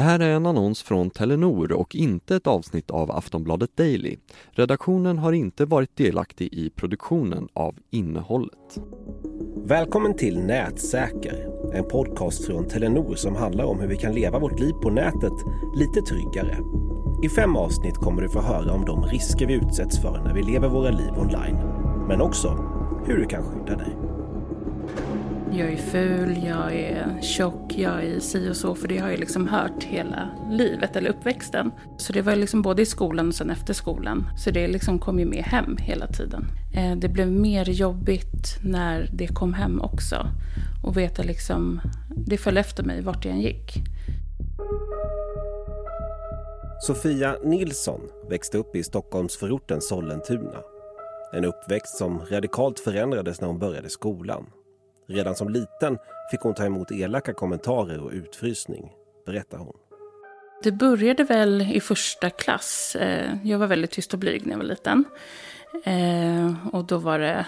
Det här är en annons från Telenor och inte ett avsnitt av Aftonbladet Daily. Redaktionen har inte varit delaktig i produktionen av innehållet. Välkommen till Nätsäker, en podcast från Telenor som handlar om hur vi kan leva vårt liv på nätet lite tryggare. I fem avsnitt kommer du få höra om de risker vi utsätts för när vi lever våra liv online, men också hur du kan skydda dig. Jag är ful, jag är tjock, jag är si och så. För det har jag liksom hört hela livet, eller uppväxten. Så det var liksom både i skolan och sen efter skolan. Så det liksom kom ju med hem hela tiden. Eh, det blev mer jobbigt när det kom hem också. Och veta liksom, det föll efter mig vart jag än gick. Sofia Nilsson växte upp i Stockholmsförorten Sollentuna. En uppväxt som radikalt förändrades när hon började skolan. Redan som liten fick hon ta emot elaka kommentarer och utfrysning, berättar hon. Det började väl i första klass. Eh, jag var väldigt tyst och blyg när jag var liten. Eh, och då var det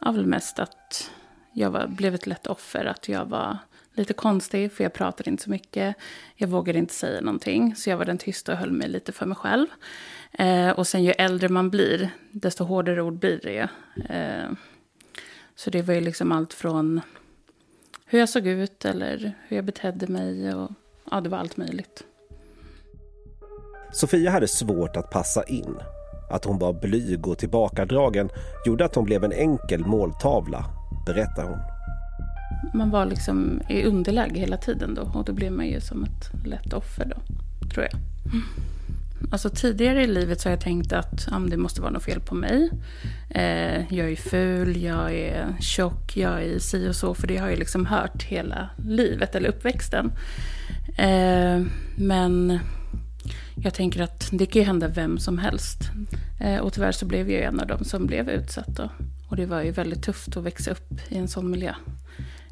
ja, väl mest att jag var, blev ett lätt offer. Att jag var lite konstig, för jag pratade inte så mycket. Jag vågade inte säga någonting, så jag var den tysta och höll mig lite för mig själv. Eh, och sen ju äldre man blir, desto hårdare ord blir det ju. Så det var ju liksom allt från hur jag såg ut eller hur jag betedde mig. Och, ja, det var allt möjligt. Sofia hade svårt att passa in. Att hon var blyg och tillbakadragen gjorde att hon blev en enkel måltavla, berättar hon. Man var liksom i underläge hela tiden då och då blev man ju som ett lätt offer då, tror jag. Alltså tidigare i livet så har jag tänkt att ja, det måste vara något fel på mig. Eh, jag är ful, jag är tjock, jag är si och så. För det har jag liksom hört hela livet, eller uppväxten. Eh, men jag tänker att det kan ju hända vem som helst. Eh, och tyvärr så blev jag en av dem som blev utsatt. Då. Och det var ju väldigt tufft att växa upp i en sån miljö.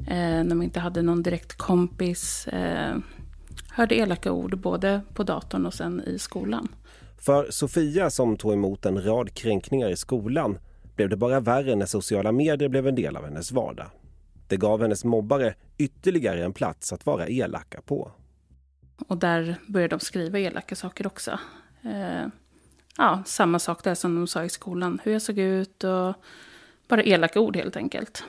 Eh, när man inte hade någon direkt kompis eh, hörde elaka ord både på datorn och sen i skolan. För Sofia som tog emot en rad kränkningar i skolan blev det bara värre när sociala medier blev en del av hennes vardag. Det gav hennes mobbare ytterligare en plats att vara elaka på. Och där började de skriva elaka saker också. Eh, ja, samma sak där som de sa i skolan, hur jag såg ut och bara elaka ord helt enkelt.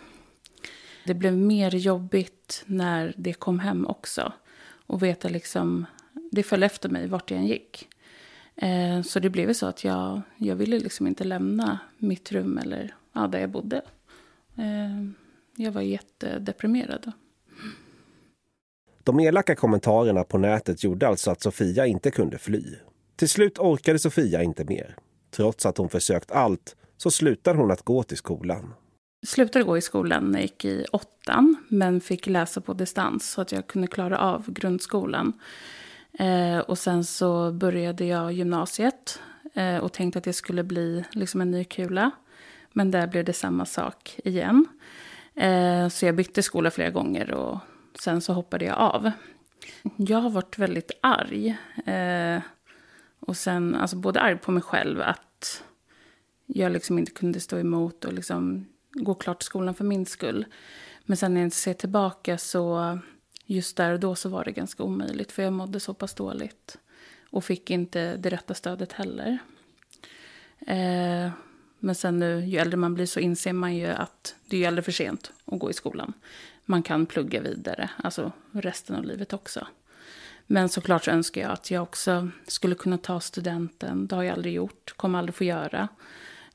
Det blev mer jobbigt när det kom hem också och veta liksom, det föll efter mig vart jag än gick. Eh, så det blev så att jag, jag ville liksom inte lämna mitt rum eller ja, där jag bodde. Eh, jag var jättedeprimerad. De elaka kommentarerna på nätet gjorde alltså att Sofia inte kunde fly. Till slut orkade Sofia inte mer. Trots att hon försökt allt så slutade hon att gå till skolan slutade gå i skolan när jag gick i åttan, men fick läsa på distans så att jag kunde klara av grundskolan. Eh, och sen så började jag gymnasiet eh, och tänkte att det skulle bli liksom en ny kula. Men där blev det samma sak igen. Eh, så jag bytte skola flera gånger och sen så hoppade jag av. Jag har varit väldigt arg. Eh, och sen, alltså både arg på mig själv att jag liksom inte kunde stå emot och liksom gå klart skolan för min skull. Men sen när jag ser tillbaka så just där och då så var det ganska omöjligt för jag mådde så pass dåligt. Och fick inte det rätta stödet heller. Eh, men sen nu, ju äldre man blir så inser man ju att det är ju aldrig för sent att gå i skolan. Man kan plugga vidare, alltså resten av livet också. Men såklart så önskar jag att jag också skulle kunna ta studenten. Det har jag aldrig gjort, kommer aldrig få göra.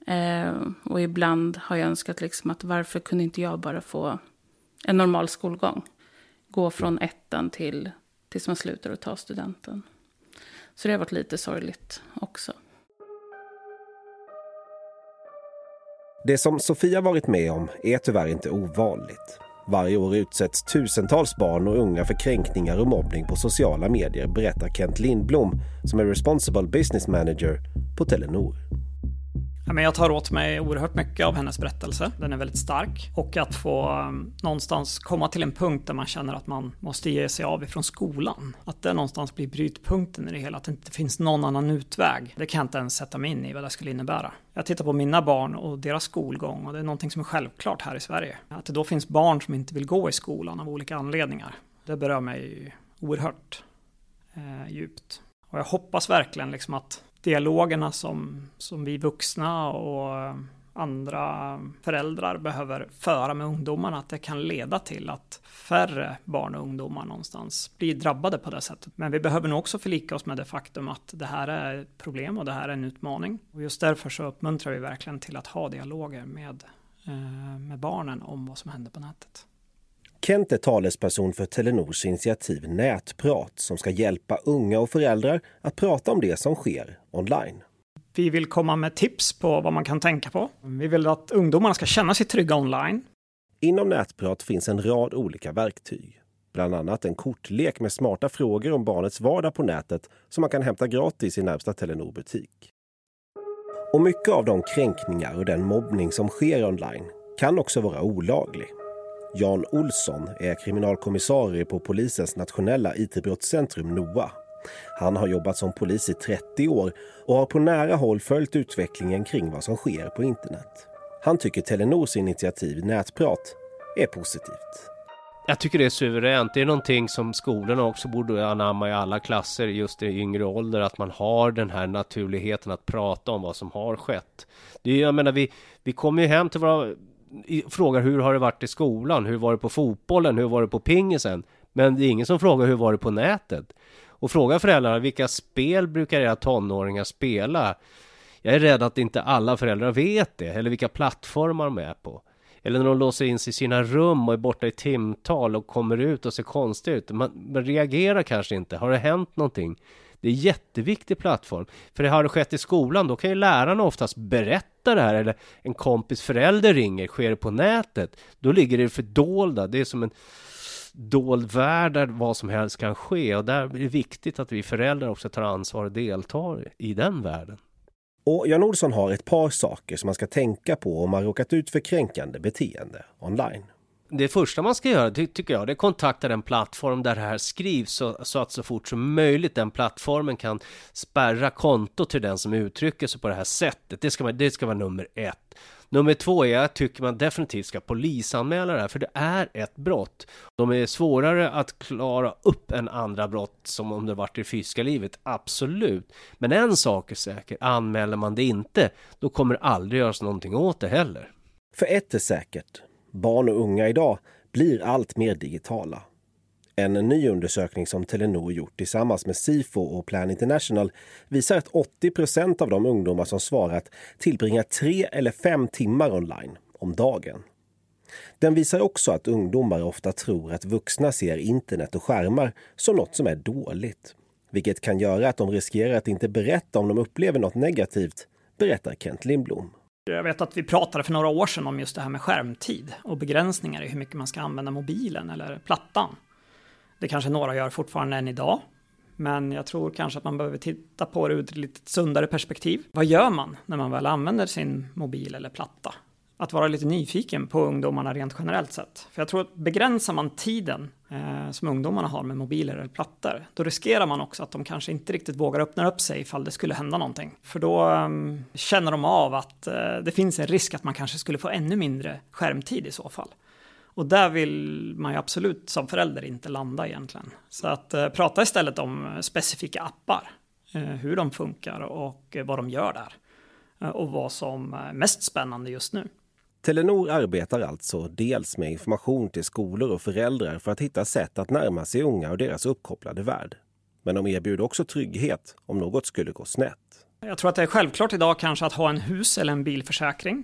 Eh, och ibland har jag önskat liksom att varför kunde inte jag bara få en normal skolgång? Gå från ettan till tills man slutar och tar studenten. Så det har varit lite sorgligt också. Det som Sofia varit med om är tyvärr inte ovanligt. Varje år utsätts tusentals barn och unga för kränkningar och mobbning på sociala medier, berättar Kent Lindblom som är Responsible Business Manager på Telenor jag tar åt mig oerhört mycket av hennes berättelse. Den är väldigt stark. Och att få um, någonstans komma till en punkt där man känner att man måste ge sig av ifrån skolan. Att det någonstans blir brytpunkten i det hela. Att det inte finns någon annan utväg. Det kan jag inte ens sätta mig in i vad det skulle innebära. Jag tittar på mina barn och deras skolgång och det är någonting som är självklart här i Sverige. Att det då finns barn som inte vill gå i skolan av olika anledningar. Det berör mig oerhört. Eh, djupt. Och jag hoppas verkligen liksom att dialogerna som, som vi vuxna och andra föräldrar behöver föra med ungdomarna, att det kan leda till att färre barn och ungdomar någonstans blir drabbade på det sättet. Men vi behöver nog också förlika oss med det faktum att det här är ett problem och det här är en utmaning. Och just därför så uppmuntrar vi verkligen till att ha dialoger med, eh, med barnen om vad som händer på nätet. Kent är talesperson för Telenors initiativ Nätprat som ska hjälpa unga och föräldrar att prata om det som sker online. Vi vill komma med tips på vad man kan tänka på. Vi vill att ungdomarna ska känna sig trygga online. Inom Nätprat finns en rad olika verktyg. Bland annat en kortlek med smarta frågor om barnets vardag på nätet som man kan hämta gratis i närmsta Telenor-butik. Och mycket av de kränkningar och den mobbning som sker online kan också vara olaglig. Jan Olsson är kriminalkommissarie på polisens nationella IT-brottscentrum NOA han har jobbat som polis i 30 år och har på nära håll följt utvecklingen kring vad som sker på internet. Han tycker Telenors initiativ Nätprat är positivt. Jag tycker det är suveränt. Det är någonting som skolorna också borde anamma i alla klasser just i yngre ålder. Att man har den här naturligheten att prata om vad som har skett. Det är, jag menar, vi, vi kommer ju hem till våra frågar hur har det varit i skolan? Hur var det på fotbollen? Hur var det på pingisen? Men det är ingen som frågar hur var det på nätet? och fråga föräldrarna vilka spel brukar era tonåringar spela? Jag är rädd att inte alla föräldrar vet det, eller vilka plattformar de är på. Eller när de låser in sig i sina rum och är borta i timtal och kommer ut och ser konstiga ut. Man, man reagerar kanske inte. Har det hänt någonting? Det är en jätteviktig plattform. För det har det skett i skolan, då kan ju lärarna oftast berätta det här. Eller en kompis förälder ringer, sker det på nätet. Då ligger det fördolda. Det är som en dold värld där vad som helst kan ske och där är det viktigt att vi föräldrar också tar ansvar och deltar i den världen. Och Jan Olsson har ett par saker som man ska tänka på om man råkat ut för kränkande beteende online. Det första man ska göra, tycker jag, det är kontakta den plattform där det här skrivs så, så, att så fort som möjligt den plattformen kan spärra kontot till den som uttrycker sig på det här sättet. Det ska, man, det ska vara nummer ett. Nummer två är att tycker man definitivt ska polisanmäla det här, för det är ett brott. De är svårare att klara upp än andra brott som om det varit i fysiska livet, absolut. Men en sak är säker, anmäler man det inte, då kommer det aldrig göras någonting åt det heller. För ett är säkert, barn och unga idag blir allt mer digitala. En ny undersökning som Telenor gjort tillsammans med Sifo och Plan International visar att 80 procent av de ungdomar som svarat tillbringar tre eller fem timmar online om dagen. Den visar också att ungdomar ofta tror att vuxna ser internet och skärmar som något som är dåligt. Vilket kan göra att de riskerar att inte berätta om de upplever något negativt, berättar Kent Lindblom. Jag vet att vi pratade för några år sedan om just det här med skärmtid och begränsningar i hur mycket man ska använda mobilen eller plattan. Det kanske några gör fortfarande än idag. Men jag tror kanske att man behöver titta på det ur ett lite sundare perspektiv. Vad gör man när man väl använder sin mobil eller platta? Att vara lite nyfiken på ungdomarna rent generellt sett. För jag tror att begränsar man tiden eh, som ungdomarna har med mobiler eller plattor, då riskerar man också att de kanske inte riktigt vågar öppna upp sig ifall det skulle hända någonting. För då eh, känner de av att eh, det finns en risk att man kanske skulle få ännu mindre skärmtid i så fall. Och där vill man ju absolut som förälder inte landa egentligen. Så att eh, prata istället om specifika appar, eh, hur de funkar och eh, vad de gör där. Eh, och vad som är mest spännande just nu. Telenor arbetar alltså dels med information till skolor och föräldrar för att hitta sätt att närma sig unga och deras uppkopplade värld. Men de erbjuder också trygghet om något skulle gå snett. Jag tror att det är självklart idag kanske att ha en hus eller en bilförsäkring.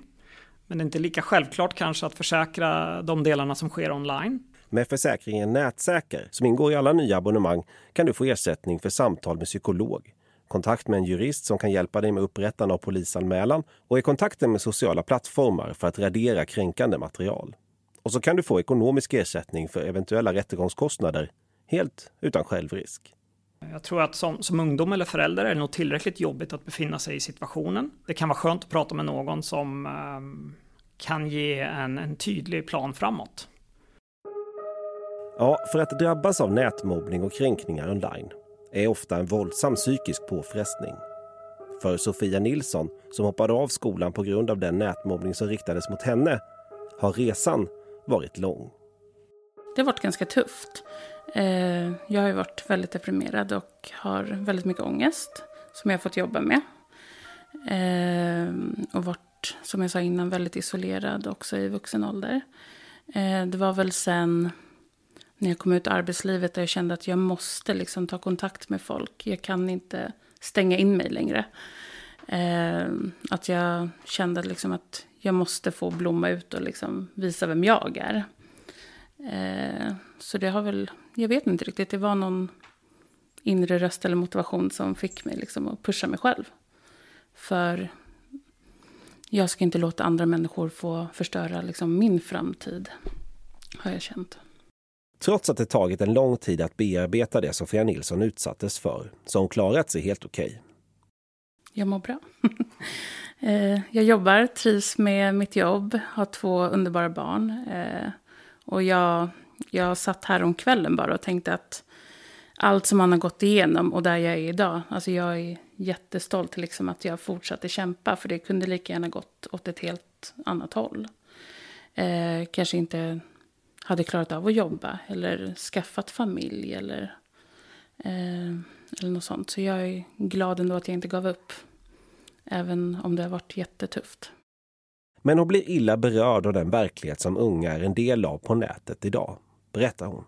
Men det är inte lika självklart kanske att försäkra de delarna som sker online. Med försäkringen Nätsäker, som ingår i alla nya abonnemang, kan du få ersättning för samtal med psykolog, kontakt med en jurist som kan hjälpa dig med upprättande av polisanmälan och i kontakten med sociala plattformar för att radera kränkande material. Och så kan du få ekonomisk ersättning för eventuella rättegångskostnader helt utan självrisk. Jag tror att som, som ungdom eller förälder är det nog tillräckligt jobbigt att befinna sig i situationen. Det kan vara skönt att prata med någon som um, kan ge en, en tydlig plan framåt. Ja, för att drabbas av nätmobbning och kränkningar online är ofta en våldsam psykisk påfrestning. För Sofia Nilsson, som hoppade av skolan på grund av den nätmobbning som riktades mot henne, har resan varit lång. det har varit ganska tufft. Eh, jag har ju varit väldigt deprimerad och har väldigt mycket ångest som jag har fått jobba med. Eh, och varit, som jag sa innan, väldigt isolerad också i vuxen ålder. Eh, det var väl sen när jag kom ut i arbetslivet där jag kände att jag måste liksom ta kontakt med folk. Jag kan inte stänga in mig längre. Eh, att jag kände liksom att jag måste få blomma ut och liksom visa vem jag är. Eh, så det har väl, jag vet inte riktigt, det var någon inre röst eller motivation som fick mig liksom att pusha mig själv. För jag ska inte låta andra människor få förstöra liksom min framtid, har jag känt. Trots att det tagit en lång tid att bearbeta det Sofia Nilsson utsattes för, så har hon klarat sig helt okej. Okay. Jag mår bra. Eh, jag jobbar, trivs med mitt jobb, har två underbara barn. Eh, och jag, jag satt här om kvällen bara och tänkte att allt som man har gått igenom och där jag är idag. Alltså jag är jättestolt liksom att jag fortsatte kämpa. För det kunde lika gärna gått åt ett helt annat håll. Eh, kanske inte hade klarat av att jobba eller skaffat familj eller, eh, eller något sånt. Så jag är glad ändå att jag inte gav upp. Även om det har varit jättetufft. Men hon blir illa berörd av den verklighet som unga är en del av på nätet idag, berättar hon.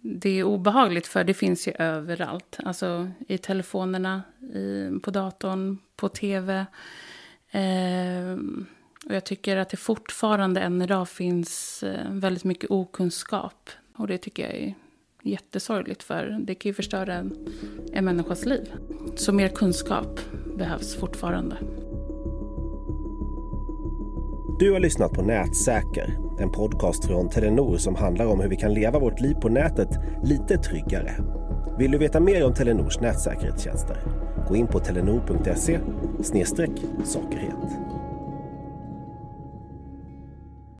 Det är obehagligt för det finns ju överallt. Alltså i telefonerna, i, på datorn, på tv. Eh, och jag tycker att det fortfarande än idag finns eh, väldigt mycket okunskap. Och det tycker jag är jättesorgligt för det kan ju förstöra en, en människas liv. Så mer kunskap behövs fortfarande. Du har lyssnat på Nätsäker, en podcast från Telenor som handlar om hur vi kan leva vårt liv på nätet lite tryggare. Vill du veta mer om Telenors nätsäkerhetstjänster? Gå in på telenor.se säkerhet.